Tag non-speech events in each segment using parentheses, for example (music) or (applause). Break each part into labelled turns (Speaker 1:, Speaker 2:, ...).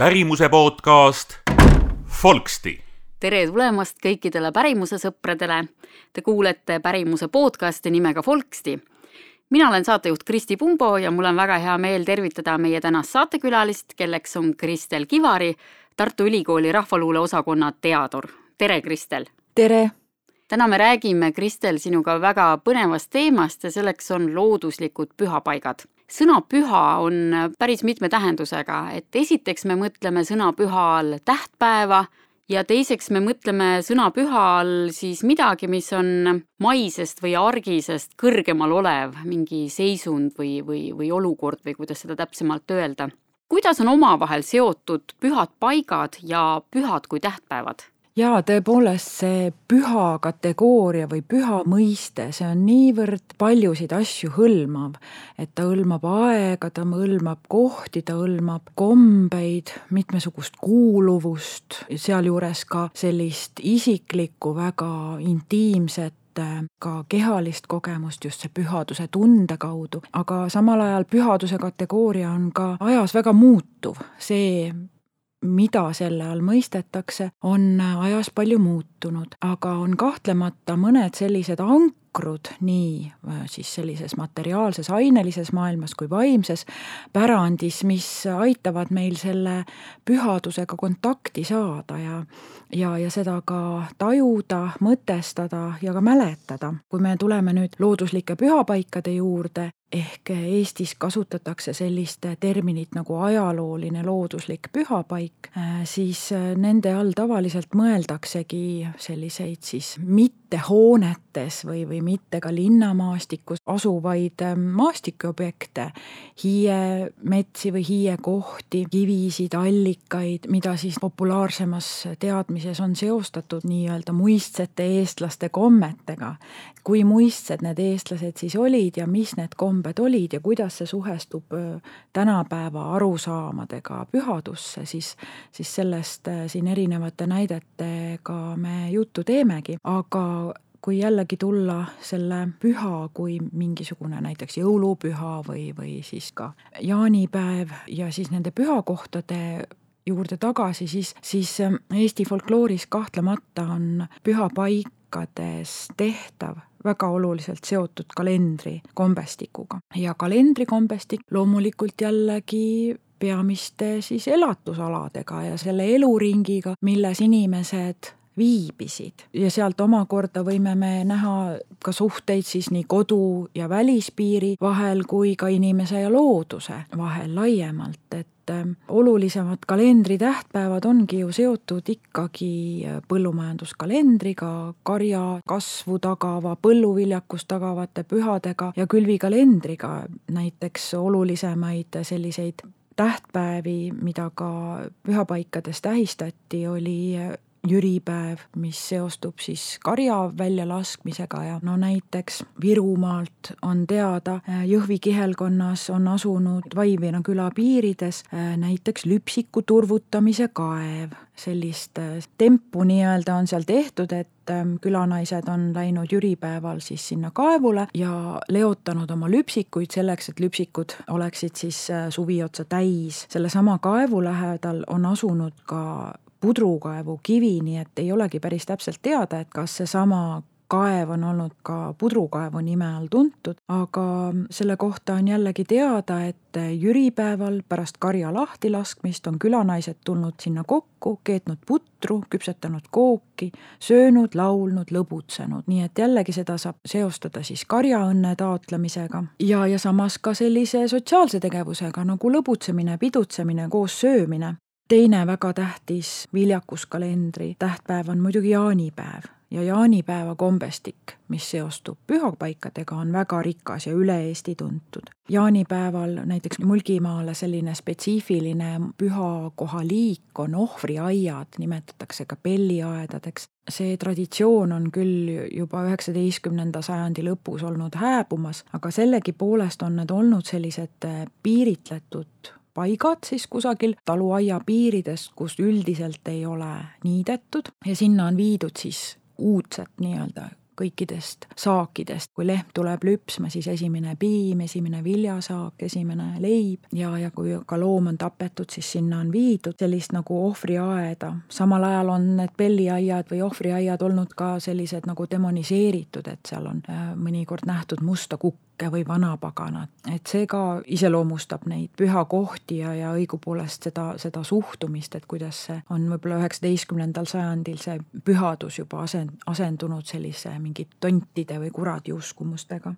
Speaker 1: pärimuse podcast Folksti.
Speaker 2: tere tulemast kõikidele pärimuse sõpradele. Te kuulete pärimuse podcasti nimega Folksti. mina olen saatejuht Kristi Pumbo ja mul on väga hea meel tervitada meie tänast saatekülalist, kelleks on Kristel Kivari, Tartu Ülikooli rahvaluule osakonna teadur. tere, Kristel!
Speaker 3: tere!
Speaker 2: täna me räägime, Kristel, sinuga väga põnevast teemast ja selleks on looduslikud pühapaigad sõna püha on päris mitme tähendusega, et esiteks me mõtleme sõna püha all tähtpäeva ja teiseks me mõtleme sõna püha all siis midagi, mis on maisest või argisest kõrgemal olev, mingi seisund või, või, või olukord või kuidas seda täpsemalt öelda. kuidas on omavahel seotud pühad paigad ja pühad kui tähtpäevad?
Speaker 3: Jaa, tõepoolest see püha kategooria või püha mõiste, see on niivõrd paljusid asju hõlmav, et ta hõlmab aega, ta hõlmab kohti, ta hõlmab kombeid, mitmesugust kuuluvust, sealjuures ka sellist isiklikku, väga intiimset ka kehalist kogemust just see pühaduse tunde kaudu, aga samal ajal pühaduse kategooria on ka ajas väga muutuv, see mida selle all mõistetakse, on ajas palju muutunud, aga on kahtlemata mõned sellised ankrud nii äh, siis sellises materiaalses ainelises maailmas kui vaimses pärandis, mis aitavad meil selle pühadusega kontakti saada ja ja, ja seda ka tajuda, mõtestada ja ka mäletada. kui me tuleme nüüd looduslike pühapaikade juurde, ehk Eestis kasutatakse sellist terminit nagu ajalooline looduslik pühapaik, siis nende all tavaliselt mõeldaksegi selliseid siis mitte hoonetes või, või mitte ka linnamaastikus asuvaid maastikuobjekte, hiiemetsi või hiiekohti, kivisid, allikaid, mida siis populaarsemas teadmises on seostatud nii-öelda muistsete eestlaste kommetega. kui muistsed need eestlased siis olid ja mis need kombed olid ja kuidas see suhestub tänapäeva arusaamadega pühadusse, siis, siis sellest siin erinevate näidetega me juttu teemegi, aga kui jällegi tulla selle püha kui mingisugune näiteks jõulupüha või, või siis ka jaanipäev ja siis nende pühakohtade juurde tagasi, siis, siis Eesti folklooris kahtlemata on pühapaikades tehtav väga oluliselt seotud kalendri kombestikuga. Ja kalendrikombestik loomulikult jällegi peamiste siis elatusaladega ja selle eluringiga, milles inimesed viibisid. Ja sealt omakorda võime me näha ka suhteid siis nii kodu ja välispiiri vahel kui ka inimese ja looduse vahel laiemalt, et et olulisemad kalendri tähtpäevad ongi ju seotud ikkagi põllumajanduskalendriga, karja kasvu tagava, põlluviljakust tagavate pühadega ja külvikalendriga. näiteks olulisemaid selliseid tähtpäevi, mida ka pühapaikades tähistati, oli jüripäev, mis seostub siis karja väljalaskmisega ja no näiteks Virumaalt on teada, Jõhvi kihelkonnas on asunud Vaivina küla piirides näiteks lüpsiku turvutamise kaev. sellist tempu nii-öelda on seal tehtud, et külanaised on läinud jüripäeval siis sinna kaevule ja leotanud oma lüpsikuid selleks, et lüpsikud oleksid siis suvi otsa täis. sellesama kaevu lähedal on asunud ka pudrukaevu kivi, nii et ei olegi päris täpselt teada, et kas seesama kaev on olnud ka pudrukaevu nime all tuntud, aga selle kohta on jällegi teada, et jüripäeval pärast karja lahtilaskmist on külanaised tulnud sinna kokku, keetnud putru, küpsetanud kooki, söönud, laulnud, lõbutsenud, nii et jällegi seda saab seostada siis karjaõnne taotlemisega ja, ja samas ka sellise sotsiaalse tegevusega nagu lõbutsemine, pidutsemine, koos söömine teine väga tähtis viljakuskalendri tähtpäev on muidugi jaanipäev ja jaanipäeva kombestik, mis seostub pühapaikadega, on väga rikas ja üle Eesti tuntud. jaanipäeval näiteks Mulgimaale selline spetsiifiline pühakoha liik on ohvriaiad, nimetatakse ka pelliaedadeks. see traditsioon on küll juba üheksateistkümnenda sajandi lõpus olnud hääbumas, aga sellegipoolest on need olnud sellised piiritletud paigad siis kusagil taluaia piirides, kus üldiselt ei ole niidetud. Ja sinna on viidud siis uudset nii-öelda kõikidest saakidest. kui lehm tuleb lüpsma, siis esimene piim, esimene viljasaak, esimene leib ja, ja kui ka loom on tapetud, siis sinna on viidud sellist nagu ohvriaeda. samal ajal on need pelliaiad või ohvriaiad olnud ka sellised nagu demoniseeritud, et seal on äh, mõnikord nähtud musta kukku kõike või vanapaganat, et see ka iseloomustab neid pühakohti ja, ja õigupoolest seda, seda suhtumist, et kuidas see on võib-olla üheksateistkümnendal sajandil see pühadus juba asend-, asendunud sellise mingi tontide või kuradi uskumustega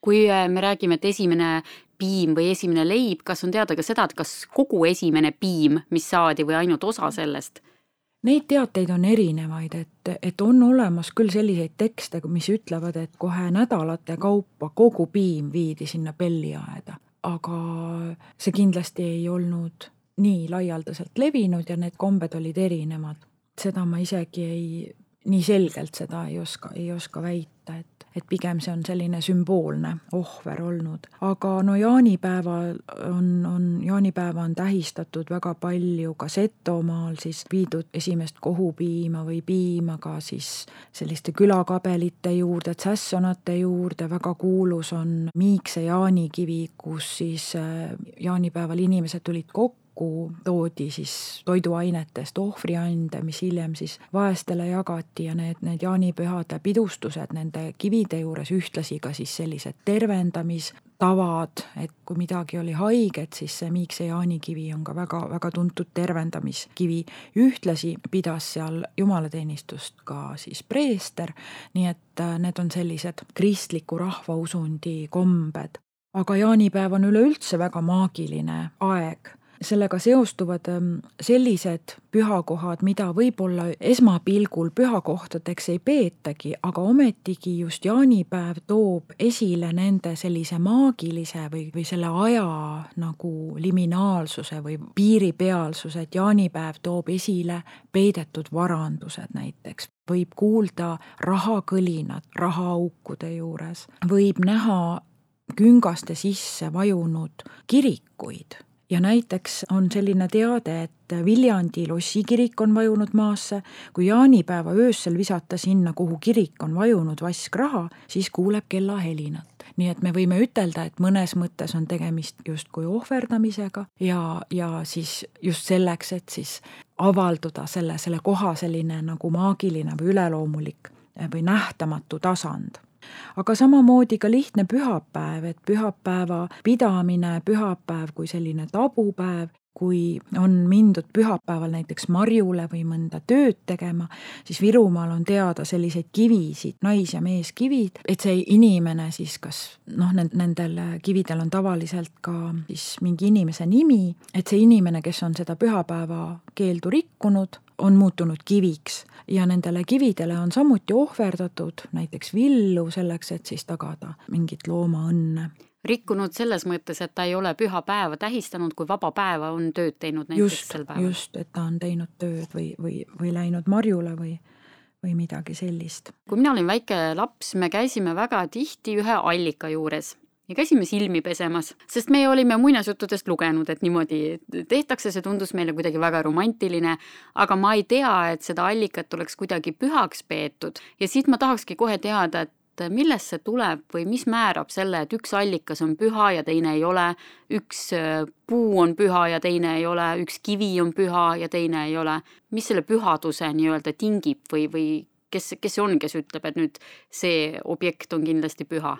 Speaker 2: kui äh, me räägime, et esimene piim või esimene leib, kas on teada ka seda, et kas kogu esimene piim, mis saadi või ainult osa sellest?
Speaker 3: Neid teateid on erinevaid, et, et on olemas küll selliseid tekste, mis ütlevad, et kohe nädalate kaupa kogu piim viidi sinna pelliaeda, aga see kindlasti ei olnud nii laialdaselt levinud ja need kombed olid erinevad. seda ma isegi ei, nii selgelt seda ei oska, ei oska väita, et et pigem see on selline sümboolne ohver olnud. aga no jaanipäeval on, on, jaanipäeva on tähistatud väga palju ka Setomaal siis viidud esimest kohupiima või piima ka siis selliste külakabelite juurde, tsässonate juurde, väga kuulus on Miikse jaanikivi, kus siis äh, jaanipäeval inimesed tulid kokku, kokku toodi siis toiduainetest ohvriande, mis hiljem siis vaestele jagati ja need, need jaanipühade pidustused nende kivide juures ühtlasi ka siis sellised tervendamistavad, et kui midagi oli haiget, siis see Miikse jaanikivi on ka väga, väga tuntud tervendamiskivi. ühtlasi pidas seal jumalateenistust ka siis preester, nii et äh, need on sellised kristliku rahvausundi kombed aga jaanipäev on üleüldse väga maagiline aeg sellega seostuvad ähm, sellised pühakohad, mida võib-olla esmapilgul pühakohtadeks ei peetagi, aga ometigi just jaanipäev toob esile nende sellise maagilise või, või selle aja nagu liminaalsuse või piiripealsuse, et jaanipäev toob esile peidetud varandused näiteks. Võib kuulda rahakõlinat rahaaukude juures, võib näha küngaste sisse vajunud kirikuid ja näiteks on selline teade, et Viljandi lossikirik on vajunud maasse, kui jaanipäeva öösel visata sinna, kuhu kirik on vajunud vask raha, siis kuuleb kellahelinat. nii et me võime ütelda, et mõnes mõttes on tegemist justkui ohverdamisega ja, ja siis just selleks, et siis avalduda selle, selle koha selline nagu maagiline või üleloomulik või nähtamatu tasand aga samamoodi ka lihtne pühapäev, et pühapäeva pidamine, pühapäev kui selline tabupäev, kui on mindud pühapäeval näiteks marjule või mõnda tööd tegema, siis Virumaal on teada selliseid kivisid, nais- ja meeskivid, et see inimene siis kas noh, nendel kividel on tavaliselt ka siis mingi inimese nimi, et see inimene, kes on seda pühapäeva keeldu rikkunud, on muutunud kiviks ja nendele kividele on samuti ohverdatud näiteks villu selleks, et siis tagada mingit loomaõnne
Speaker 2: rikkunud selles mõttes, et ta ei ole püha päeva tähistanud, kui vaba päeva on tööd teinud näiteks
Speaker 3: just,
Speaker 2: sel päeval.
Speaker 3: just, et ta on teinud tööd või, või, või läinud marjule või, või midagi sellist.
Speaker 2: kui mina olin väike laps, me käisime väga tihti ühe allika juures ja käisime silmi pesemas, sest me olime muinasjuttudest lugenud, et niimoodi tehtakse, see tundus meile kuidagi väga romantiline, aga ma ei tea, et seda allikat oleks kuidagi pühaks peetud ja siit ma tahakski kohe teada, et millest see tuleb või mis määrab selle, et üks allikas on püha ja teine ei ole, üks äh, puu on püha ja teine ei ole, üks kivi on püha ja teine ei ole. mis selle pühaduse nii-öelda tingib või, või kes, kes see on, kes ütleb, et nüüd see objekt on kindlasti püha?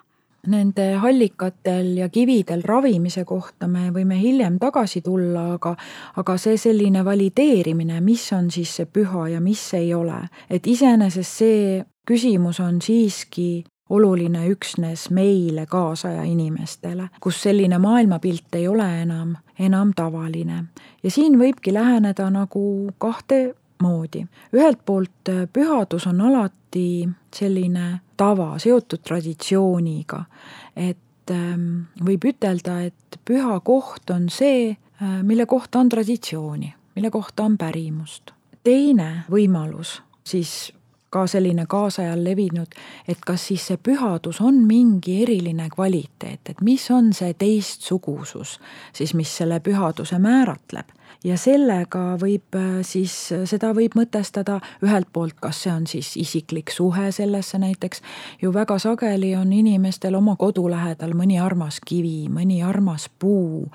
Speaker 3: Nende allikatel ja kividel ravimise kohta me võime hiljem tagasi tulla, aga, aga see selline valideerimine, mis on siis see püha ja mis ei ole, et iseenesest see küsimus on siiski oluline üksnes meile, kaasaja inimestele, kus selline maailmapilt ei ole enam, enam tavaline. ja siin võibki läheneda nagu kahte moodi. ühelt poolt pühadus on alati selline tava, seotud traditsiooniga, et ähm, võib ütelda, et püha koht on see, äh, mille kohta on traditsiooni, mille kohta on pärimust. teine võimalus siis ka selline kaasajal levinud, et kas siis see pühadus on mingi eriline kvaliteet, et mis on see teistsugusus siis, mis selle pühaduse määratleb. Ja sellega võib äh, siis, seda võib mõtestada ühelt poolt, kas see on siis isiklik suhe sellesse näiteks, ju väga sageli on inimestel oma kodu lähedal mõni armas kivi, mõni armas puu,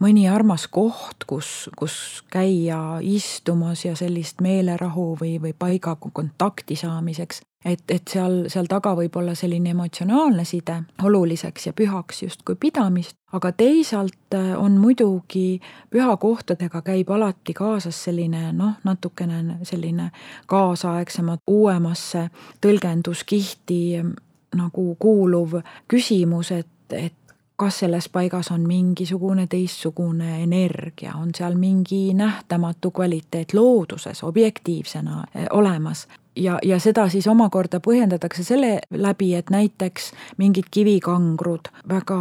Speaker 3: mõni armas koht, kus, kus käia istumas ja sellist meelerahu või, või paigaga kontakti saamiseks et, et seal, seal taga võib olla selline emotsionaalne side oluliseks ja pühaks justkui pidamist, aga teisalt äh, on muidugi pühakohtadega käib alati kaasas selline noh, natukene selline kaasaegsemat, uuemasse tõlgenduskihti nagu kuuluv küsimus, et, et kas selles paigas on mingisugune teistsugune energia, on seal mingi nähtamatu kvaliteet looduses objektiivsena eh, olemas ja, ja seda siis omakorda põhjendatakse selle läbi, et näiteks mingid kivikangrud väga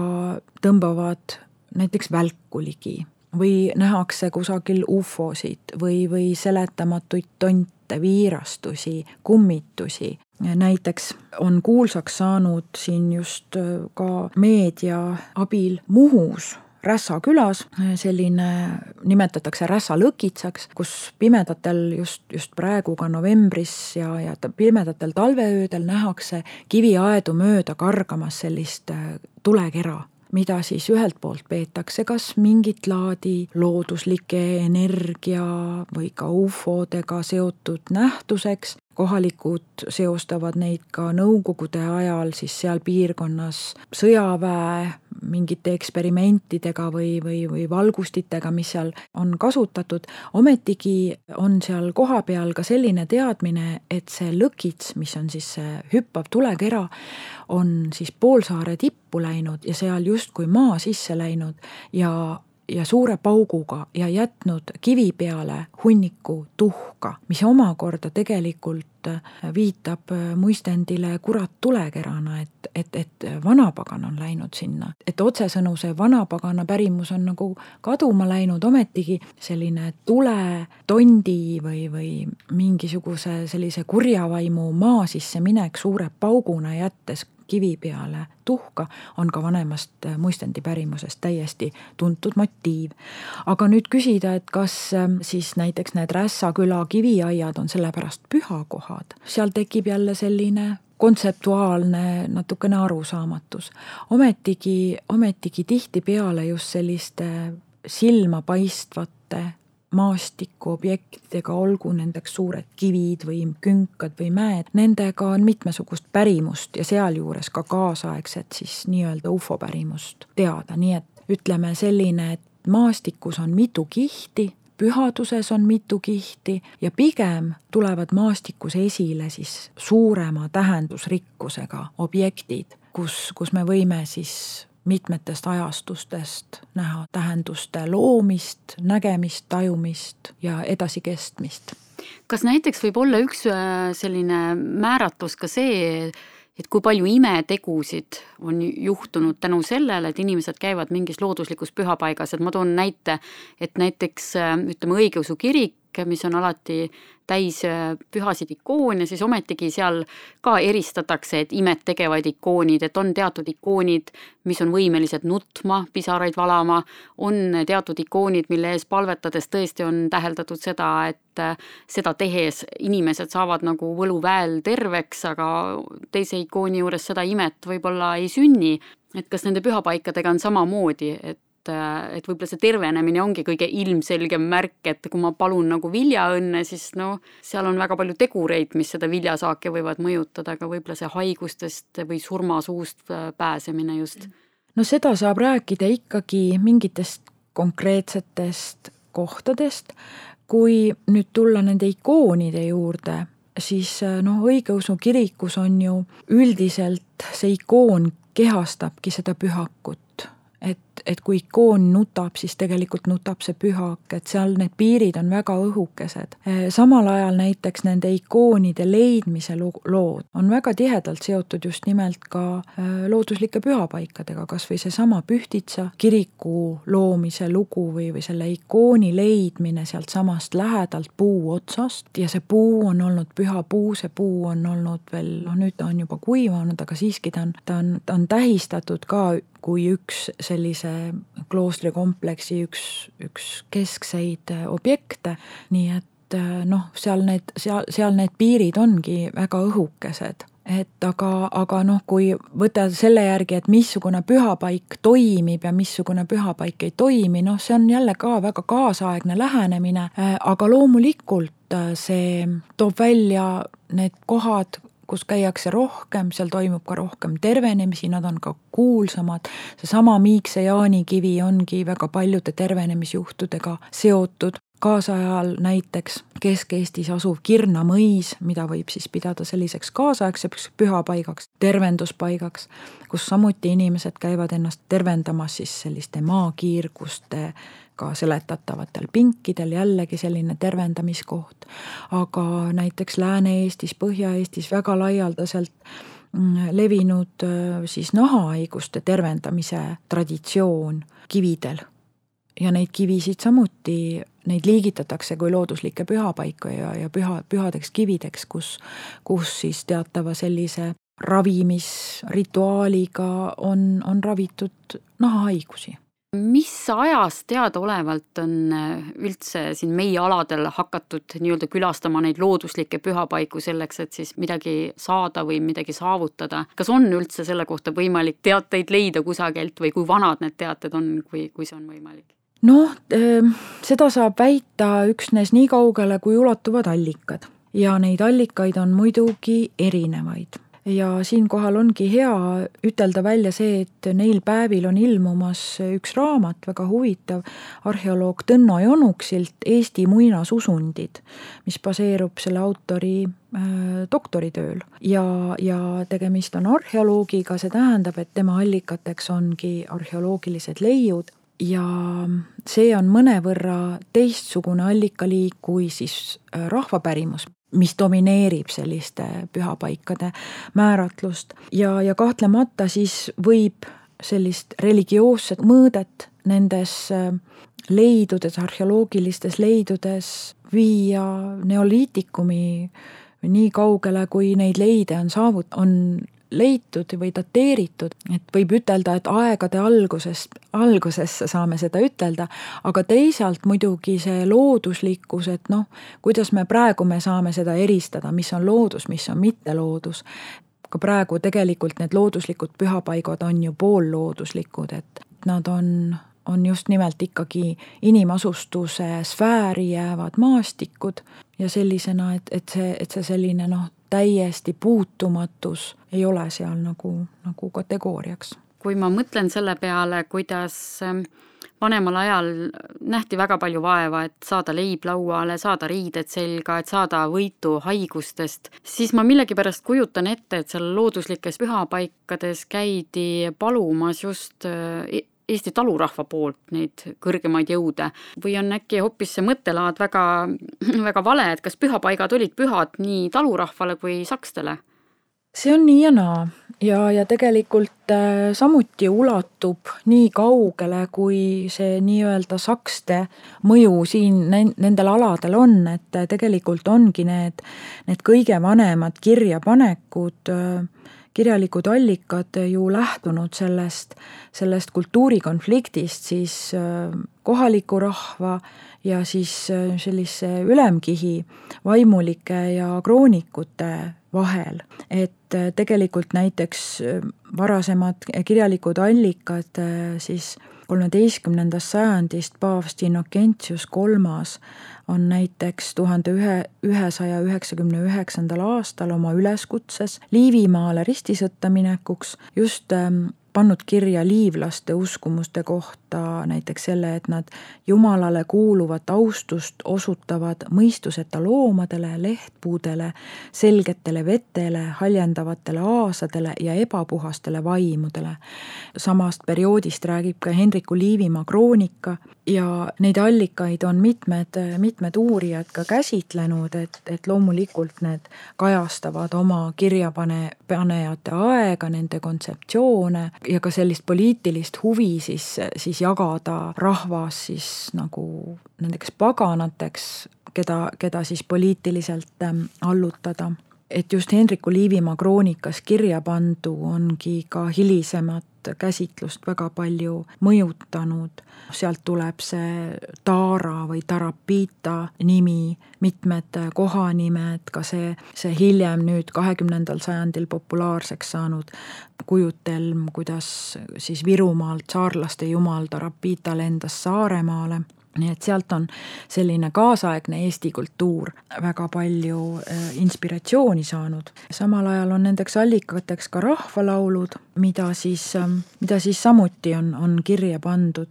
Speaker 3: tõmbavad näiteks välku ligi või nähakse kusagil ufosid või, või seletamatuid tonte, viirastusi, kummitusi. näiteks on kuulsaks saanud siin just ka meedia abil Muhus Rässa külas, selline nimetatakse Rässa lõkitsaks, kus pimedatel just, just praegu ka novembris ja, ja pimedatel talveöödel nähakse kiviaedu mööda kargamas sellist äh, tulekera mida siis ühelt poolt peetakse kas mingit laadi looduslike energia või ka ufodega seotud nähtuseks, kohalikud seostavad neid ka nõukogude ajal siis seal piirkonnas sõjaväe mingite eksperimentidega või, või, või valgustitega, mis seal on kasutatud, ometigi on seal kohapeal ka selline teadmine, et see lõkits, mis on siis see hüppav tulekera, on siis poolsaare tippu läinud ja seal justkui maa sisse läinud ja ja suure pauguga ja jätnud kivi peale hunniku tuhka, mis omakorda tegelikult äh, viitab äh, muistendile kurat tulekerana, et, et, et vanapagan on läinud sinna. et otsesõnu see vanapagana pärimus on nagu kaduma läinud, ometigi selline tule, tondi või, või mingisuguse sellise kurja vaimu maa sisse minek suure pauguna jättes kivi peale tuhka, on ka vanemast äh, muistendipärimusest täiesti tuntud motiiv. aga nüüd küsida, et kas ähm, siis näiteks need Rässa küla kiviaiad on sellepärast pühakohad, seal tekib jälle selline kontseptuaalne natukene arusaamatus. ometigi, ometigi tihtipeale just selliste silmapaistvate maastikuobjektidega, olgu nendeks suured kivid või künkad või mäed, nendega on mitmesugust pärimust ja sealjuures ka kaasaegset siis nii-öelda ufo pärimust teada, nii et ütleme selline, et maastikus on mitu kihti, pühaduses on mitu kihti ja pigem tulevad maastikus esile siis suurema tähendusrikkusega objektid, kus, kus me võime siis mitmetest ajastustest näha tähenduste loomist, nägemist, tajumist ja edasikestmist.
Speaker 2: kas näiteks võib olla üks äh, selline määratlus ka see, et kui palju imetegusid on juhtunud tänu sellele, et inimesed käivad mingis looduslikus pühapaigas, et ma toon näite, et näiteks äh, ütleme, õigeusu kirik, mis on alati täis äh, pühasid ikoone, siis ometigi seal ka eristatakse, et imet tegevad ikoonid, et on teatud ikoonid, mis on võimelised nutma, pisaraid valama, on teatud ikoonid, mille ees palvetades tõesti on täheldatud seda, et äh, seda tehes inimesed saavad nagu võluväel terveks, aga teise ikooni juures seda imet võib-olla ei sünni. et kas nende pühapaikadega on samamoodi, et et, et võib-olla see tervenemine ongi kõige ilmselgem märk, et kui ma palun nagu viljaõnne, siis noh, seal on väga palju tegureid, mis seda viljasaaki võivad mõjutada, aga võib-olla see haigustest või surmasuust äh, pääsemine just.
Speaker 3: no seda saab rääkida ikkagi mingitest konkreetsetest kohtadest, kui nüüd tulla nende ikoonide juurde, siis noh, õigeusu kirikus on ju üldiselt see ikoon kehastabki seda pühakut et, et kui ikoon nutab, siis tegelikult nutab see pühak, et seal need piirid on väga õhukesed. samal ajal näiteks nende ikoonide leidmise lood on väga tihedalt seotud just nimelt ka äh, looduslike pühapaikadega, kas või seesama Pühtitsa kiriku loomise lugu või, või selle ikooni leidmine sealtsamast lähedalt puu otsast ja see puu on olnud püha puu, see puu on olnud veel, noh nüüd ta on juba kuivanud, aga siiski ta on, ta on, ta on tähistatud ka kui üks sellise kloostrikompleksi üks, üks keskseid objekte, nii et noh, seal need, seal, seal need piirid ongi väga õhukesed. Et aga, aga noh, kui võtta selle järgi, et missugune pühapaik toimib ja missugune pühapaik ei toimi, noh, see on jälle ka väga kaasaegne lähenemine, aga loomulikult see toob välja need kohad, kus käiakse rohkem, seal toimub ka rohkem tervenemisi, nad on ka kuulsamad. seesama Miikse jaanikivi ongi väga paljude tervenemisjuhtudega seotud kaasajal näiteks Kesk-Eestis asuv Kirna mõis, mida võib siis pidada selliseks kaasaegseks pühapaigaks, tervenduspaigaks, kus samuti inimesed käivad ennast tervendamas siis selliste maakiirguste ka seletatavatel pinkidel, jällegi selline tervendamiskoht. aga näiteks Lääne-Eestis, Põhja-Eestis väga laialdaselt mm, levinud äh, siis nahahaiguste tervendamise traditsioon kividel. ja neid kivisid samuti, neid liigitatakse kui looduslikke pühapaiku ja, ja püha, pühadeks kivideks, kus, kus siis teatava sellise ravimisrituaaliga on, on ravitud nahahaigusi
Speaker 2: mis ajast teadaolevalt on äh, üldse siin meie aladel hakatud nii-öelda külastama neid looduslikke pühapaiku selleks, et siis midagi saada või midagi saavutada? kas on üldse selle kohta võimalik teateid leida kusagilt või kui vanad need teated on, kui, kui see on võimalik?
Speaker 3: noh, ähm, seda saab väita üksnes nii kaugele, kui ulatuvad allikad ja neid allikaid on muidugi erinevaid ja siinkohal ongi hea ütelda välja see, et neil päevil on ilmumas üks raamat, väga huvitav, arheoloog Tõnno Jonuksilt Eesti muinasusundid, mis baseerub selle autori äh, doktoritööl. Ja, ja tegemist on arheoloogiga, see tähendab, et tema allikateks ongi arheoloogilised leiud. Ja see on mõnevõrra teistsugune allikaliik kui siis äh, rahvapärimus, mis domineerib selliste pühapaikade määratlust. Ja, ja kahtlemata siis võib sellist religioosset mõõdet nendes äh, leidudes, arheoloogilistes leidudes viia neoliitikumi nii kaugele, kui neid leide on saavut-, on leitud või dateeritud, et võib ütelda, et aegade algusest, algusesse saame seda ütelda, aga teisalt muidugi see looduslikkus, et noh, kuidas me praegu me saame seda eristada, mis on loodus, mis on mitteloodus. ka praegu tegelikult need looduslikud pühapaigad on ju poollooduslikud, et nad on on just nimelt ikkagi inimasustuse sfääri jäävad maastikud ja sellisena, et, et see, et see selline noh, täiesti puutumatus ei ole seal nagu, nagu kategooriaks.
Speaker 2: kui ma mõtlen selle peale, kuidas ähm, vanemal ajal nähti väga palju vaeva, et saada leib lauale, saada riided selga, et saada võitu haigustest, siis ma millegipärast kujutan ette, et seal looduslikes pühapaikades käidi palumas just äh, Eesti talurahva poolt neid kõrgemaid jõude või on äkki hoopis see mõttelaad väga, (clears throat) väga vale, et kas pühapaigad olid pühad nii talurahvale kui sakstele?
Speaker 3: see on nii ja naa ja, ja tegelikult äh, samuti ulatub nii kaugele, kui see nii-öelda sakste mõju siin nendel aladel on, et tegelikult ongi need, need kõige vanemad kirjapanekud äh, kirjalikud allikad ju lähtunud sellest, sellest kultuurikonfliktist siis äh, kohaliku rahva ja siis äh, sellise ülemkihi vaimulike ja kroonikute vahel. et äh, tegelikult näiteks varasemad kirjalikud allikad siis kolmeteistkümnendast sajandist paavst Innocentius kolmas on näiteks tuhande ühe, ühesaja üheksakümne üheksandal aastal oma üleskutses Liivimaale ristisõtta minekuks just ähm, pannud kirja liivlaste uskumuste kohta näiteks selle, et nad Jumalale kuuluvat austust osutavad mõistuseta loomadele, lehtpuudele, selgetele vetele, haljendavatele aasadele ja ebapuhastele vaimudele. samast perioodist räägib ka Hendriku Liivimaa kroonika ja neid allikaid on mitmed, mitmed uurijad ka käsitlenud, et, et loomulikult need kajastavad oma kirjapanejate aega, nende kontseptsioone ja ka sellist poliitilist huvi siis, siis jagada rahvas siis nagu nendeks paganateks, keda, keda siis poliitiliselt ähm, allutada et just Hendriku Liivimaa kroonikas kirja pandu ongi ka hilisemat käsitlust väga palju mõjutanud. sealt tuleb see Taara või Tarapita nimi, mitmed kohanimed, ka see, see hiljem nüüd kahekümnendal sajandil populaarseks saanud kujutelm, kuidas siis Virumaalt saarlaste jumal Tarapita lendas Saaremaale nii et sealt on selline kaasaegne Eesti kultuur väga palju äh, inspiratsiooni saanud. samal ajal on nendeks allikateks ka rahvalaulud, mida siis, ähm, mida siis samuti on, on kirja pandud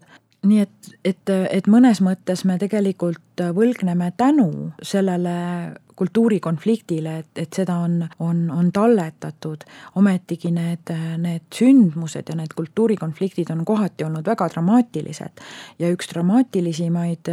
Speaker 3: nii et, et, et mõnes mõttes me tegelikult võlgneme tänu sellele kultuurikonfliktile, et, et seda on, on, on talletatud, ometigi need, need sündmused ja need kultuurikonfliktid on kohati olnud väga dramaatilised. ja üks dramaatilisimaid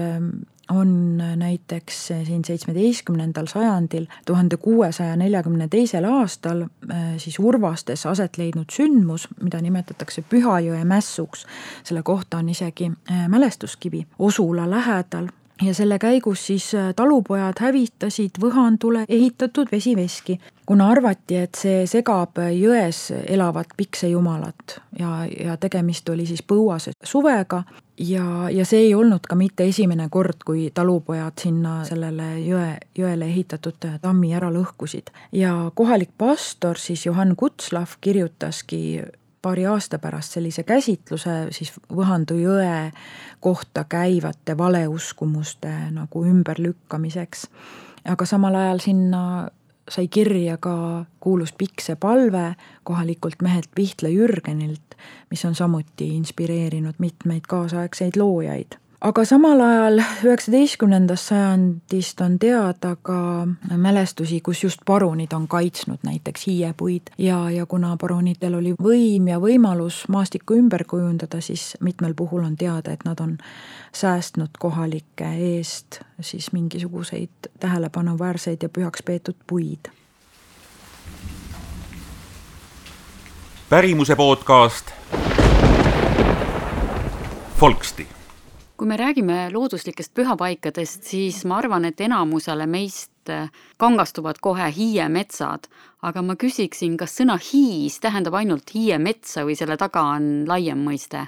Speaker 3: on näiteks siin seitsmeteistkümnendal sajandil, tuhande kuuesaja neljakümne teisel aastal äh, siis Urvastes aset leidnud sündmus, mida nimetatakse Pühajõe mässuks. selle kohta on isegi äh, mälestuskivi Osula lähedal ja selle käigus siis äh, talupojad hävitasid Võhandule ehitatud vesiveski, kuna arvati, et see segab jões elavat piksejumalat ja, ja tegemist oli siis põuase suvega ja, ja see ei olnud ka mitte esimene kord, kui talupojad sinna sellele jõe, jõele ehitatud tammi ära lõhkusid. ja kohalik pastor siis Johann Kutslav kirjutaski paari aasta pärast sellise käsitluse siis Võhandu jõe kohta käivate valeuskumuste nagu ümberlükkamiseks. aga samal ajal sinna sai kirja ka kuulus Pikse palve kohalikult mehelt Pihtla Jürgenilt, mis on samuti inspireerinud mitmeid kaasaegseid loojaid aga samal ajal üheksateistkümnendast sajandist on teada ka mälestusi, kus just parunid on kaitsnud näiteks hiiepuid. Ja, ja kuna parunitel oli võim ja võimalus maastikku ümber kujundada, siis mitmel puhul on teada, et nad on säästnud kohalike eest siis mingisuguseid tähelepanuväärseid ja pühaks peetud puid.
Speaker 1: pärimuse podcast. Folksti
Speaker 2: kui me räägime looduslikest pühapaikadest, siis ma arvan, et enamusele meist äh, kangastuvad kohe hiiemetsad, aga ma küsiksin, kas sõna hiis tähendab ainult hiiemetsa või selle taga on laiem mõiste?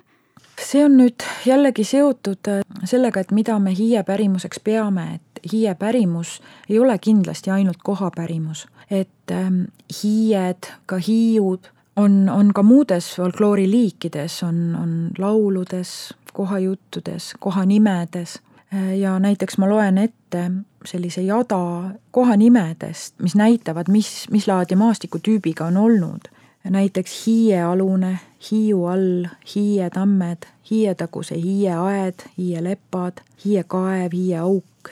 Speaker 3: see on nüüd jällegi seotud äh, sellega, et mida me hiie pärimuseks peame, et hiie pärimus ei ole kindlasti ainult kohapärimus, et ähm, hiied, ka hiiud on, on ka muudes folklooriliikides, on, on lauludes, kohajuttudes, kohanimedes ja näiteks ma loen ette sellise jada kohanimedest, mis näitavad, mis, mis laadi maastikutüübiga on olnud. näiteks Hiiealune, Hiiu all, Hiietammed, Hiietaguse Hiieaed, Hiielepad, Hiiekaev, Hiieauk,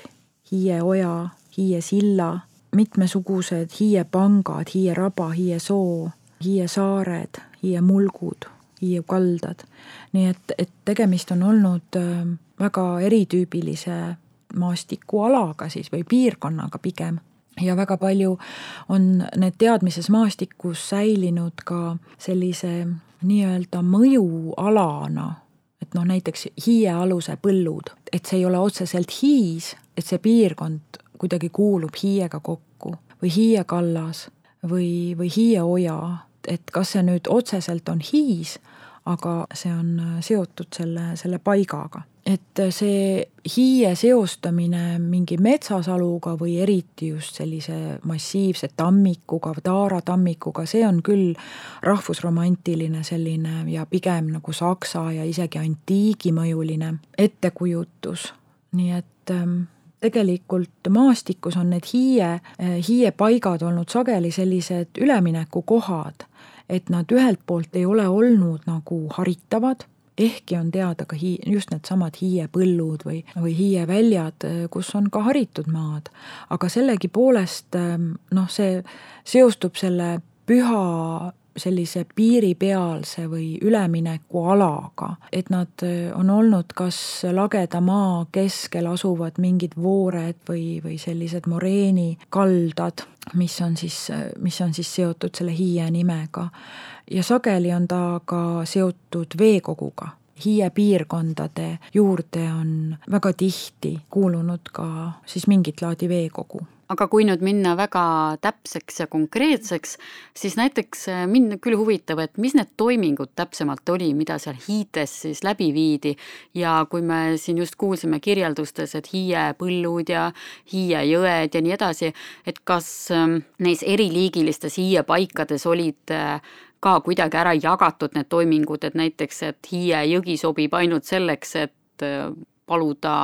Speaker 3: Hiieoja, Hiiesilla, mitmesugused hiiepangad, Hiieraba, Hiiesoo, Hiiesaared, Hiiemulgud Hiiu kaldad. nii et, et tegemist on olnud äh, väga eritüübilise maastikualaga siis või piirkonnaga pigem ja väga palju on need teadmises maastikus säilinud ka sellise nii-öelda mõjualana, et noh, näiteks hiiealuse põllud, et see ei ole otseselt hiis, et see piirkond kuidagi kuulub hiiega kokku või hiiekallas või, või hiieoja, et kas see nüüd otseselt on hiis, aga see on äh, seotud selle, selle paigaga. et äh, see hiie seostamine mingi metsasaluga või eriti just sellise massiivse tammikuga, taaratammikuga, see on küll rahvusromantiline selline ja pigem nagu saksa ja isegi antiigimõjuline ettekujutus, nii et ähm, tegelikult maastikus on need hiie, äh, hiiepaigad olnud sageli sellised üleminekukohad et nad ühelt poolt ei ole olnud nagu haritavad, ehkki on teada ka hii-, just needsamad hiiepõllud või, või hiieväljad, kus on ka haritud maad, aga sellegipoolest noh, see seostub selle püha sellise piiripealse või üleminekualaga, et nad on olnud kas lageda maa keskel asuvad mingid voored või, või sellised moreenikaldad mis on siis, mis on siis seotud selle Hiie nimega. ja sageli on ta ka seotud veekoguga. Hiie piirkondade juurde on väga tihti kuulunud ka siis mingit laadi veekogu
Speaker 2: aga kui nüüd minna väga täpseks ja konkreetseks, siis näiteks äh, mind küll huvitab, et mis need toimingud täpsemalt oli, mida seal hiites siis läbi viidi. Ja kui me siin just kuulsime kirjeldustes, et hiiepõllud ja hiiejõed ja nii edasi, et kas ähm, neis eriliigilistes hiiepaikades olid äh, ka kuidagi ära jagatud need toimingud, et näiteks, et Hiie jõgi sobib ainult selleks, et äh, paluda,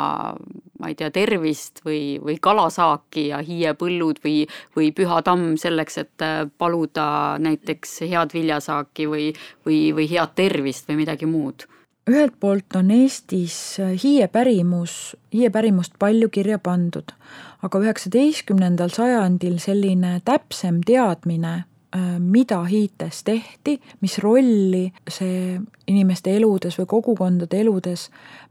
Speaker 2: ma ei tea, tervist või, või kalasaaki ja hiiepõllud või, või Püha tamm selleks, et äh, paluda näiteks head viljasaaki või, või, või head tervist või midagi muud.
Speaker 3: Ühelt poolt on Eestis hiie pärimus, hiie pärimust palju kirja pandud, aga üheksateistkümnendal sajandil selline täpsem teadmine mida hiites tehti, mis rolli see inimeste eludes või kogukondade eludes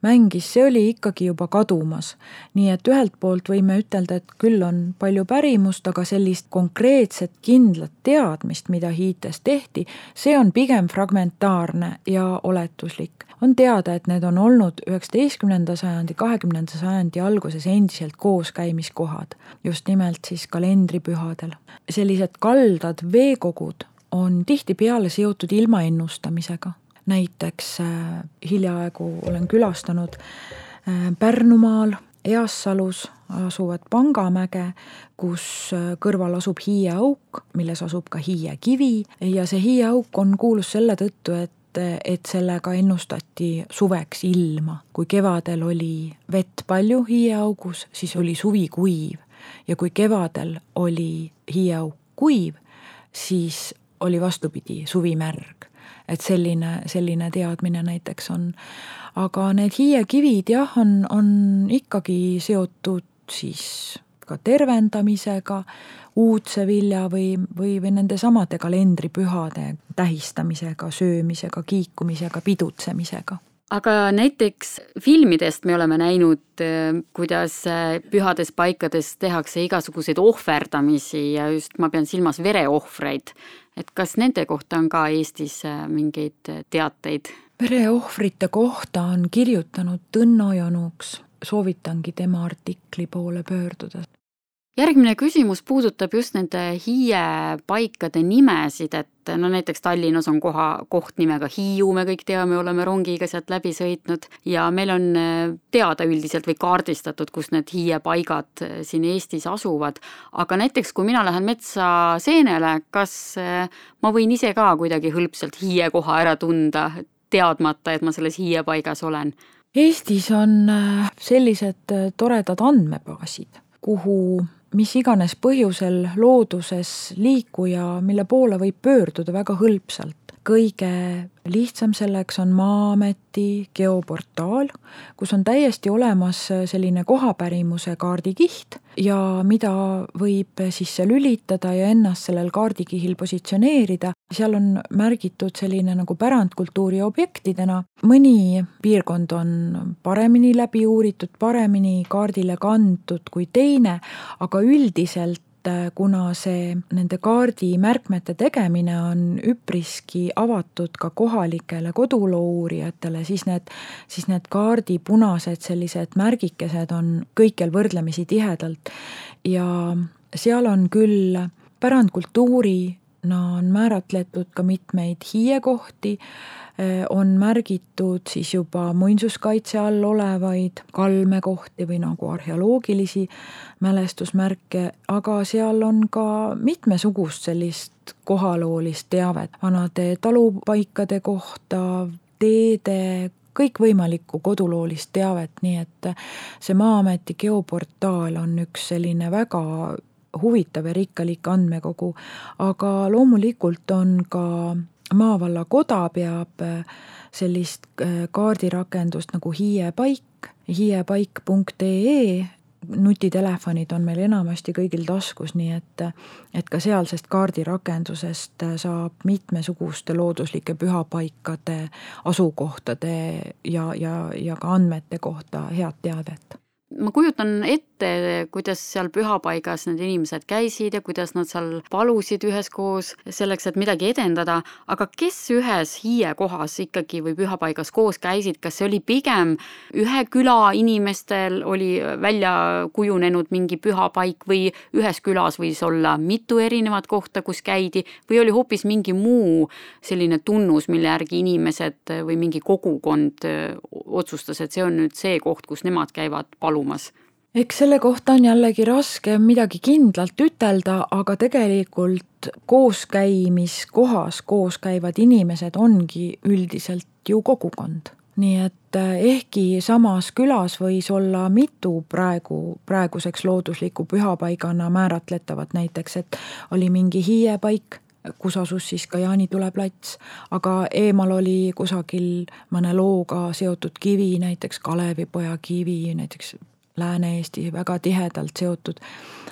Speaker 3: mängis, see oli ikkagi juba kadumas. nii et ühelt poolt võime ütelda, et küll on palju pärimust, aga sellist konkreetset kindlat teadmist, mida hiites tehti, see on pigem fragmentaarne ja oletuslik on teada, et need on olnud üheksateistkümnenda sajandi, kahekümnenda sajandi alguses endiselt kooskäimiskohad, just nimelt siis kalendripühadel. sellised kaldad, veekogud on tihtipeale seotud ilma ennustamisega. näiteks äh, hiljaaegu olen külastanud äh, Pärnumaal Eassalus asuvat Pangamäge, kus äh, kõrval asub hiieauk, milles asub ka hiiekivi ja see hiieauk on kuulus selle tõttu, et et, sellega ennustati suveks ilma. kui kevadel oli vett palju hiieaugus, siis oli suvi kuiv ja kui kevadel oli hiieauk kuiv, siis oli vastupidi, suvi märg. et selline, selline teadmine näiteks on. aga need hiiekivid jah, on, on ikkagi seotud siis ka tervendamisega, uudsevilja või, või, või nendesamade kalendripühade tähistamisega, söömisega, kiikumisega, pidutsemisega
Speaker 2: aga näiteks filmidest me oleme näinud, kuidas pühades paikades tehakse igasuguseid ohverdamisi ja just ma pean silmas vereohvreid. et kas nende kohta on ka Eestis mingeid teateid?
Speaker 3: vereohvrite kohta on kirjutanud Tõnno Januks, soovitangi tema artikli poole pöörduda
Speaker 2: järgmine küsimus puudutab just nende hiiepaikade nimesid, et no näiteks Tallinnas on koha, koht nimega Hiiu, me kõik teame, oleme rongiga sealt läbi sõitnud ja meil on äh, teada üldiselt või kaardistatud, kus need hiiepaigad äh, siin Eestis asuvad. aga näiteks, kui mina lähen metsa seenele, kas äh, ma võin ise ka kuidagi hõlpsalt hiie koha ära tunda, teadmata, et ma selles hiiepaigas olen?
Speaker 3: Eestis on sellised toredad andmebaasid, kuhu mis iganes põhjusel looduses liikuja, mille poole võib pöörduda väga hõlpsalt. Kõige lihtsam selleks on Maa-ameti geoportaal, kus on täiesti olemas selline kohapärimuse kaardikiht ja mida võib sisse lülitada ja ennast sellel kaardikihil positsioneerida. seal on märgitud selline nagu pärandkultuuri objektidena. mõni piirkond on paremini läbi uuritud, paremini kaardile kantud kui teine, aga üldiselt et kuna see nende kaardimärkmete tegemine on üpriski avatud ka kohalikele koduloo uurijatele, siis need, siis need kaardi punased sellised märgikesed on kõikjal võrdlemisi tihedalt. Ja seal on küll pärandkultuurina on määratletud ka mitmeid hiiekohti, Äh, on märgitud siis juba muinsuskaitse all olevaid kalmekohti või nagu arheoloogilisi mälestusmärke, aga seal on ka mitmesugust sellist kohaloolist teavet. Vanade talupaikade kohta, teede, kõikvõimalikku koduloolist teavet, nii et see Maa-ameti geoportaal on üks selline väga huvitav ja rikkalik andmekogu, aga loomulikult on ka maavalla koda peab äh, sellist äh, kaardirakendust nagu Hiie paik, hiiepaik.ee, nutitelefonid on meil enamasti kõigil taskus, nii et, et ka sealsest kaardirakendusest saab mitmesuguste looduslike pühapaikade, asukohtade ja, ja, ja ka andmete kohta head teadet
Speaker 2: ma kujutan ette, kuidas seal pühapaigas need inimesed käisid ja kuidas nad seal palusid üheskoos selleks, et midagi edendada, aga kes ühes hiiekohas ikkagi või pühapaigas koos käisid, kas see oli pigem ühe küla inimestel oli välja kujunenud mingi pühapaik või ühes külas võis olla mitu erinevat kohta, kus käidi? Või oli hoopis mingi muu selline tunnus, mille järgi inimesed või mingi kogukond otsustas, et see on nüüd see koht, kus nemad käivad palumas
Speaker 3: eks selle kohta on jällegi raske midagi kindlalt ütelda, aga tegelikult kooskäimiskohas koos käivad inimesed ongi üldiselt ju kogukond. nii et eh, ehkki samas külas võis olla mitu praegu, praeguseks loodusliku pühapaigana määratletavat, näiteks et oli mingi hiiepaik, kus asus siis ka Jaanitule plats, aga eemal oli kusagil mõne looga seotud kivi, näiteks Kalevipoja kivi, näiteks Lääne-Eesti väga tihedalt seotud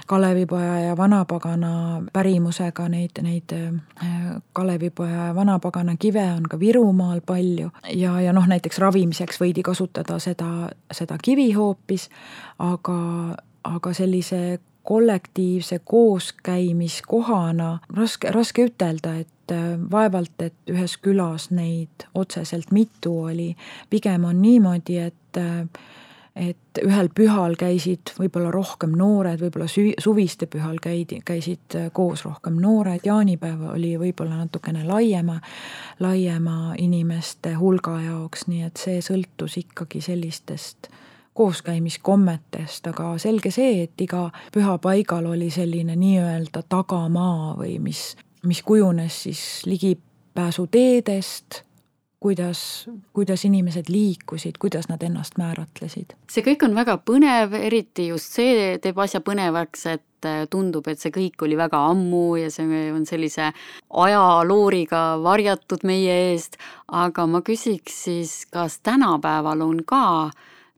Speaker 3: Kalevipoja ja Vanapagana pärimusega, neid, neid äh, Kalevipoja ja Vanapagana kive on ka Virumaal palju. Ja, ja noh, näiteks ravimiseks võidi kasutada seda, seda kivi hoopis, aga, aga sellise kollektiivse kooskäimiskohana raske, raske ütelda, et äh, vaevalt, et ühes külas neid otseselt mitu oli, pigem on niimoodi, et äh, et ühel pühal käisid võib-olla rohkem noored, võib-olla süvi, suviste pühal käidi, käisid äh, koos rohkem noored, jaanipäev oli võib-olla natukene laiema, laiema inimeste hulga jaoks, nii et see sõltus ikkagi sellistest kooskäimiskommetest, aga selge see, et iga pühapaigal oli selline nii-öelda tagamaa või mis, mis kujunes siis ligipääsuteedest kuidas, kuidas inimesed liikusid, kuidas nad ennast määratlesid.
Speaker 2: see kõik on väga põnev, eriti just see teeb asja põnevaks, et äh, tundub, et see kõik oli väga ammu ja see on sellise ajalooriga varjatud meie eest, aga ma küsiks siis, kas tänapäeval on ka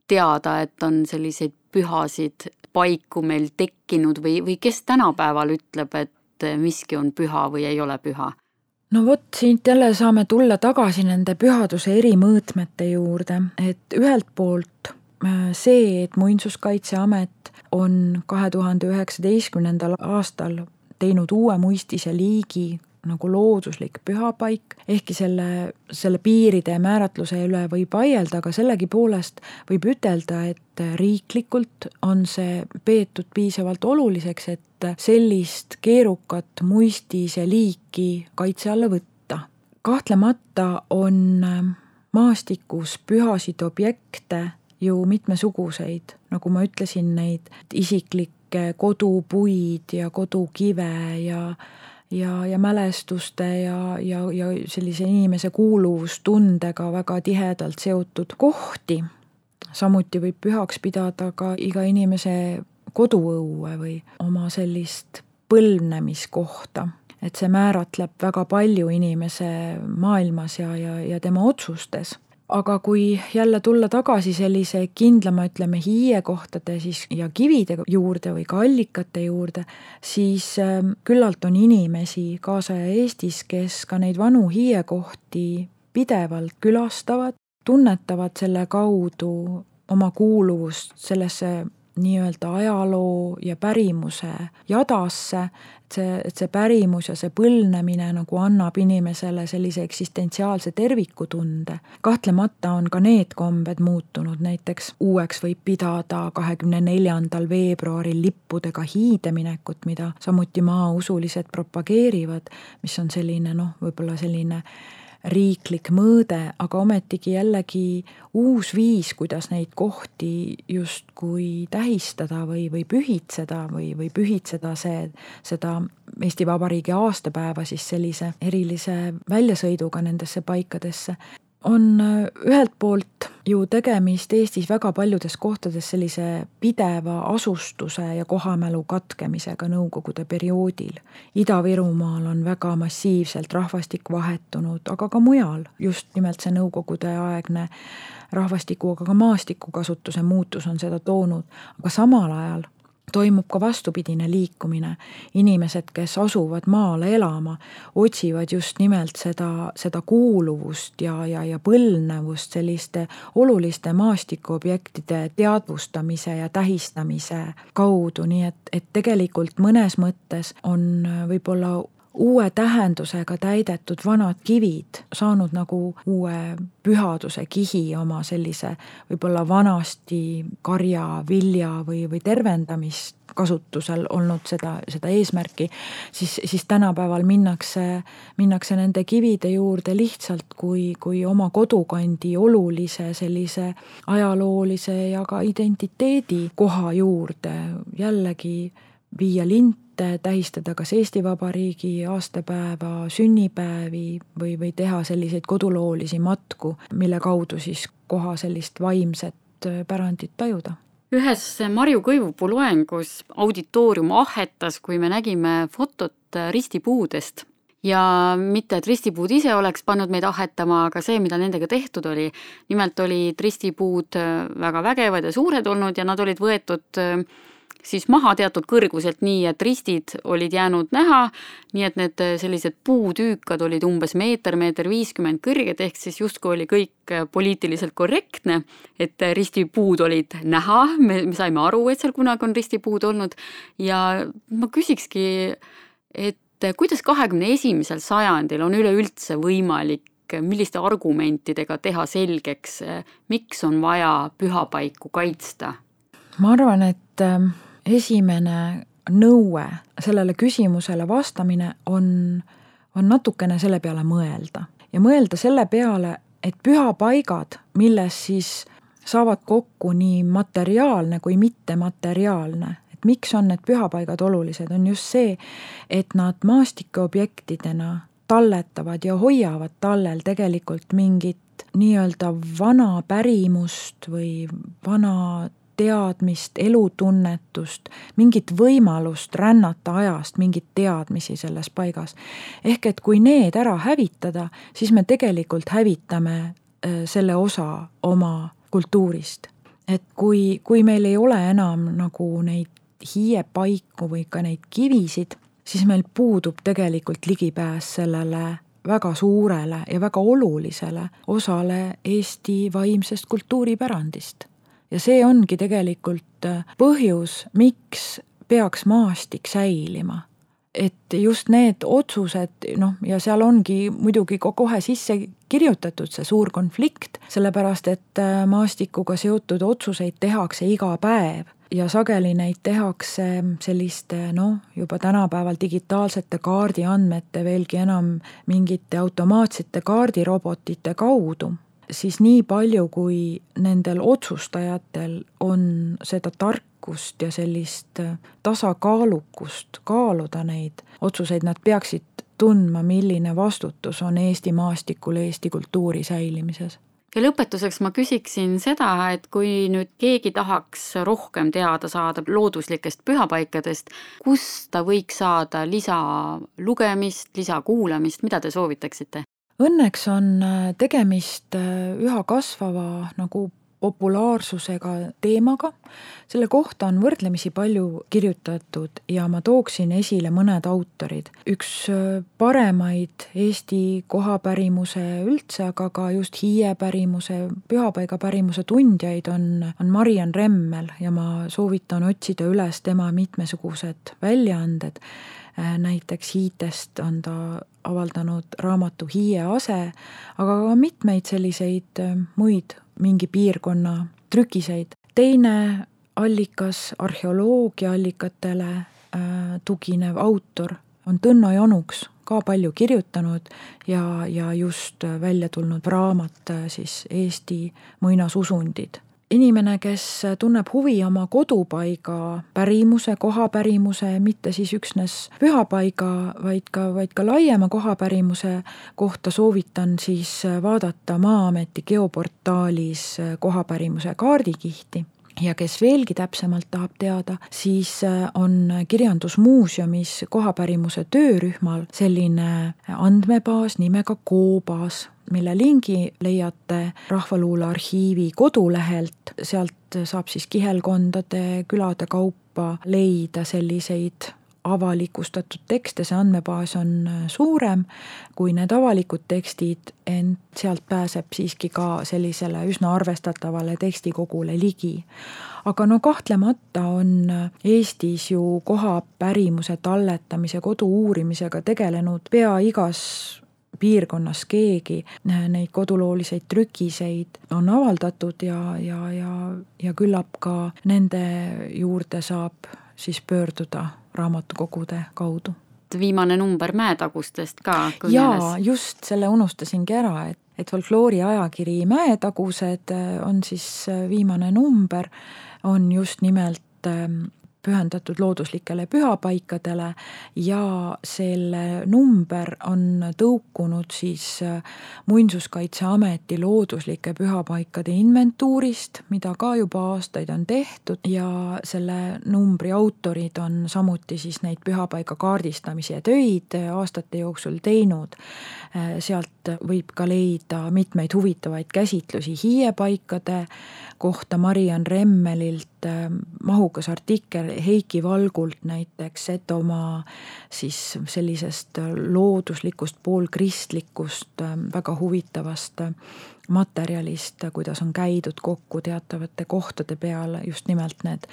Speaker 2: teada, et on selliseid pühasid paiku meil tekkinud või, või kes tänapäeval ütleb, et miski on püha või ei ole püha?
Speaker 3: No vot, siit jälle saame tulla tagasi nende pühaduse eri mõõtmete juurde, et ühelt poolt äh, see, et Muinsuskaitseamet on kahe tuhande üheksateistkümnendal aastal teinud uue muistise liigi nagu looduslik pühapaik, ehkki selle, selle piiride määratluse üle võib vaielda, aga sellegipoolest võib ütelda, et riiklikult on see peetud piisavalt oluliseks, et sellist keerukat muistise liiki kaitse alla võtta. kahtlemata on maastikus pühasid objekte ju mitmesuguseid, nagu ma ütlesin, neid isiklikke kodupuid ja kodukive ja ja, ja mälestuste ja, ja, ja sellise inimese kuuluvustundega väga tihedalt seotud kohti. samuti võib pühaks pidada ka iga inimese koduõue või oma sellist põlvnemiskohta, et see määratleb väga palju inimese maailmas ja, ja, ja tema otsustes aga kui jälle tulla tagasi sellise kindlama, ütleme, hiiekohtade siis ja kivide juurde või ka allikate juurde, siis ähm, küllalt on inimesi kaasaja Eestis, kes ka neid vanu hiiekohti pidevalt külastavad, tunnetavad selle kaudu oma kuuluvust sellesse nii-öelda ajaloo ja pärimuse jadasse, et see, et see pärimus ja see põlvnemine nagu annab inimesele sellise eksistentsiaalse tervikutunde. kahtlemata on ka need kombed muutunud, näiteks uueks võib pidada kahekümne neljandal veebruaril lippudega hiideminekut, mida samuti maausulised propageerivad, mis on selline noh, võib-olla selline riiklik mõõde, aga ometigi jällegi uus viis, kuidas neid kohti justkui tähistada või, või pühitseda või, või pühitseda see, seda Eesti Vabariigi aastapäeva siis sellise erilise väljasõiduga nendesse paikadesse on äh, ühelt poolt ju tegemist Eestis väga paljudes kohtades sellise pideva asustuse ja kohamälu katkemisega Nõukogude perioodil. Ida-Virumaal on väga massiivselt rahvastik vahetunud, aga ka mujal just nimelt see nõukogudeaegne rahvastiku, aga ka maastikukasutuse muutus on seda toonud, aga samal ajal toimub ka vastupidine liikumine. inimesed, kes asuvad maale elama, otsivad just nimelt seda, seda kuuluvust ja, ja, ja põlvnevust selliste oluliste maastikuobjektide teadvustamise ja tähistamise kaudu, nii et, et tegelikult mõnes mõttes on võib-olla uue tähendusega täidetud vanad kivid saanud nagu uue pühaduse kihi oma sellise võib-olla vanasti karja, vilja või, või tervendamist kasutusel olnud seda, seda eesmärki, siis, siis tänapäeval minnakse, minnakse nende kivide juurde lihtsalt kui, kui oma kodukandi olulise sellise ajaloolise ja ka identiteedi koha juurde. Jällegi viia lint ette tähistada kas Eesti Vabariigi aastapäeva, sünnipäevi või, või teha selliseid koduloolisi matku, mille kaudu siis koha sellist vaimset pärandit tajuda
Speaker 2: ühes Marju Kõivupuu loengus auditoorium ahhetas, kui me nägime fotot ristipuudest ja mitte, et ristipuud ise oleks pannud meid ahhetama, aga see, mida nendega tehtud oli. nimelt olid ristipuud väga vägevad ja suured olnud ja nad olid võetud siis maha teatud kõrguselt, nii et ristid olid jäänud näha, nii et need äh, sellised puutüükad olid umbes meeter, meeter viiskümmend kõrged, ehk siis justkui oli kõik äh, poliitiliselt korrektne, et äh, ristipuud olid näha, me, me saime aru, et seal kunagi on ristipuud olnud ja ma küsikski, et kuidas kahekümne esimesel sajandil on üleüldse võimalik milliste argumentidega teha selgeks, miks on vaja pühapaiku kaitsta?
Speaker 3: Ma arvan, et ähm, esimene nõue sellele küsimusele vastamine on, on natukene selle peale mõelda. Ja mõelda selle peale, et pühapaigad, milles siis saavad kokku nii materiaalne kui mittemateriaalne, et miks on need pühapaigad olulised, on just see, et nad maastikuobjektidena talletavad ja hoiavad tallel tegelikult mingit nii-öelda vana pärimust või vana teadmist, elutunnetust, mingit võimalust rännata ajast, mingeid teadmisi selles paigas. ehk et kui need ära hävitada, siis me tegelikult hävitame äh, selle osa oma kultuurist. et kui, kui meil ei ole enam nagu neid hiiepaiku või ka neid kivisid, siis meil puudub tegelikult ligipääs sellele väga suurele ja väga olulisele osale Eesti vaimsest kultuuripärandist ja see ongi tegelikult äh, põhjus, miks peaks maastik säilima. et just need otsused, noh, ja seal ongi muidugi kohe sisse kirjutatud see suur konflikt, sellepärast et äh, maastikuga seotud otsuseid tehakse iga päev ja sageli neid tehakse selliste noh, juba tänapäeval digitaalsete kaardiandmete, veelgi enam mingite automaatsete kaardirobotite kaudu siis nii palju, kui nendel otsustajatel on seda tarkust ja sellist tasakaalukust kaaluda neid otsuseid, nad peaksid tundma, milline vastutus on Eesti maastikul Eesti kultuuri säilimises
Speaker 2: ja lõpetuseks ma küsiksin seda, et kui nüüd keegi tahaks rohkem teada saada looduslikest pühapaikadest, kust ta võiks saada lisalugemist, lisakuulamist, mida te soovitaksite?
Speaker 3: Õnneks on äh, tegemist äh, üha kasvava nagu populaarsusega teemaga, selle kohta on võrdlemisi palju kirjutatud ja ma tooksin esile mõned autorid. üks äh, paremaid Eesti kohapärimuse üldse, aga ka just hiiepärimuse, pühapaigapärimuse tundjaid on, on Mariann Remmel ja ma soovitan otsida üles tema mitmesugused väljaanded näiteks hiitest on ta avaldanud raamatu Hiie ase, aga ka mitmeid selliseid äh, muid mingi piirkonna trükiseid. teine allikas, arheoloogia allikatele äh, tuginev autor on Tõnno Jonuks, ka palju kirjutanud ja, ja just välja tulnud raamat siis Eesti muinasusundid inimene, kes tunneb huvi oma kodupaiga pärimuse, kohapärimuse, mitte siis üksnes pühapaiga, vaid ka, vaid ka laiema kohapärimuse kohta soovitan siis vaadata Maa-ameti geoportaalis kohapärimuse kaardikihti ja kes veelgi täpsemalt tahab teada, siis on Kirjandusmuuseumis kohapärimuse töörühmal selline andmebaas nimega Koobaas, mille lingi leiate Rahvaluule arhiivi kodulehelt, sealt saab siis kihelkondade, külade kaupa leida selliseid avalikustatud tekste, see andmebaas on suurem kui need avalikud tekstid, ent sealt pääseb siiski ka sellisele üsna arvestatavale tekstikogule ligi. aga no kahtlemata on Eestis ju kohapärimuse talletamise, kodu uurimisega tegelenud pea igas piirkonnas keegi, neid kodulooliseid trükiseid on avaldatud ja, ja, ja, ja küllap ka nende juurde saab siis pöörduda raamatukogude kaudu.
Speaker 2: viimane number Mäetagustest ka kõneles.
Speaker 3: jaa, just, selle unustasingi ära, et, et folkloori ajakiri Mäetagused on siis viimane number, on just nimelt ähm, pühendatud looduslikele pühapaikadele ja selle number on tõukunud siis äh, Muinsuskaitseameti looduslike pühapaikade inventuurist, mida ka juba aastaid on tehtud ja selle numbri autorid on samuti siis neid pühapaika kaardistamise töid aastate jooksul teinud. Äh, sealt võib ka leida mitmeid huvitavaid käsitlusi hiiepaikade kohta Mariann Remmelilt ähm, mahukas artikkel Heiki Valgult näiteks Setomaa siis sellisest looduslikust, poolkristlikust, ähm, väga huvitavast äh, materjalist, kuidas on käidud kokku teatavate kohtade peal just nimelt need,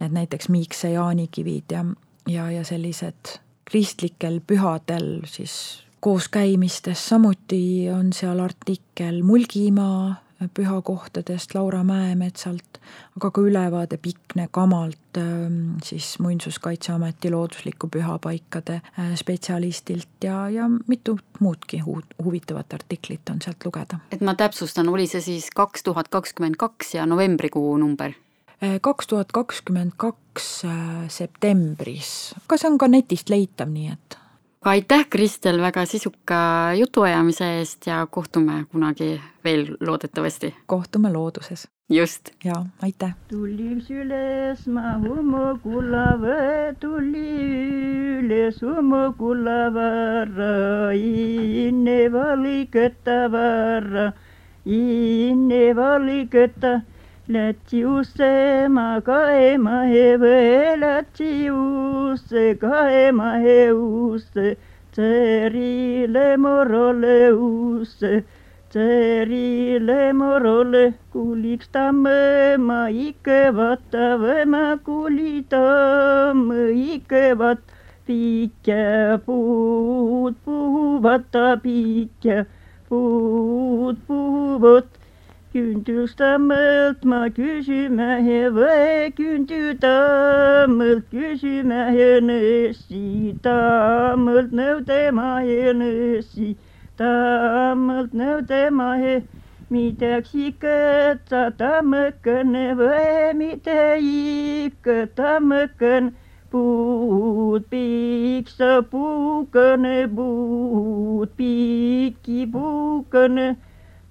Speaker 3: need näiteks Miikse jaanikivid ja, ja, ja sellised kristlikel pühadel siis kooskäimistest, samuti on seal artikkel Mulgimaa pühakohtadest Laura Mäemetsalt, aga ka ülevaade Pikne Kamalt, ähm, siis Muinsuskaitseameti loodusliku pühapaikade äh, spetsialistilt ja, ja mitu muudki hu-, huvitavat artiklit on sealt lugeda.
Speaker 2: et ma täpsustan, oli see siis kaks tuhat kakskümmend kaks ja novembrikuu number?
Speaker 3: Äh, kaks tuhat kakskümmend kaks äh, septembris, aga see on ka netist leitav, nii et
Speaker 2: aitäh, Kristel, väga sisuka jutuajamise eest ja kohtume kunagi veel loodetavasti.
Speaker 3: kohtume looduses.
Speaker 2: just.
Speaker 3: jaa, aitäh.
Speaker 4: tuliks üles ma Umukulave, tuli üles Umukulavara, inne valikõtta varra, inne valikõtta Lätsiusse ma kaema heve, lätsiusse kaema heusse, tserile morole usse, tserile morole, kuuliks tamme ikka vaata või ma kuuli tamme ikka vaat, piikja puud puhuvat, piikja puud puhuvat Küntüstammelt ma küsymähe või küntütammelt küsymähe nõssi, tammelt nõudemahe nõssi, tammelt nõudemahe midagi ikka ta tammõkene või mitte ikka tammõkene puud piksa puukene, puud pikki puukene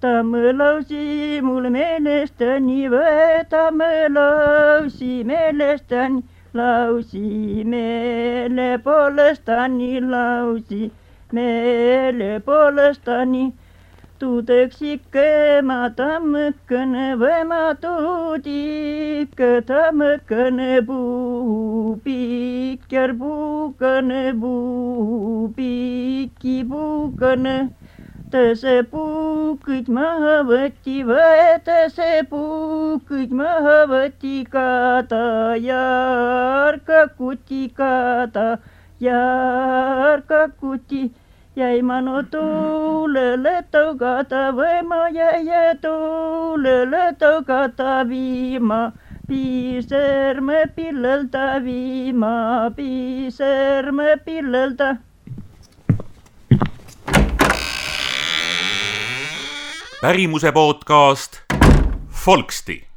Speaker 4: Võtame lausi mul meelestani, võtame lausi meelestani, lausi meele poolestani, lausi meele poolestani. Tuudeks ikka ma tammõkene või ma tuud ikka tammõkene puu, pikker puukene puu, pikki puukene võeta see puu kõik maha võti, võeta see puu kõik maha võti, kada järka kuti, kada järka kuti. jäi ma no tuulele tõugata või ma jäi tuulele tõugata viima piiserme pillelda viima, piiserme pillelda
Speaker 1: pärimuse podcast Folksti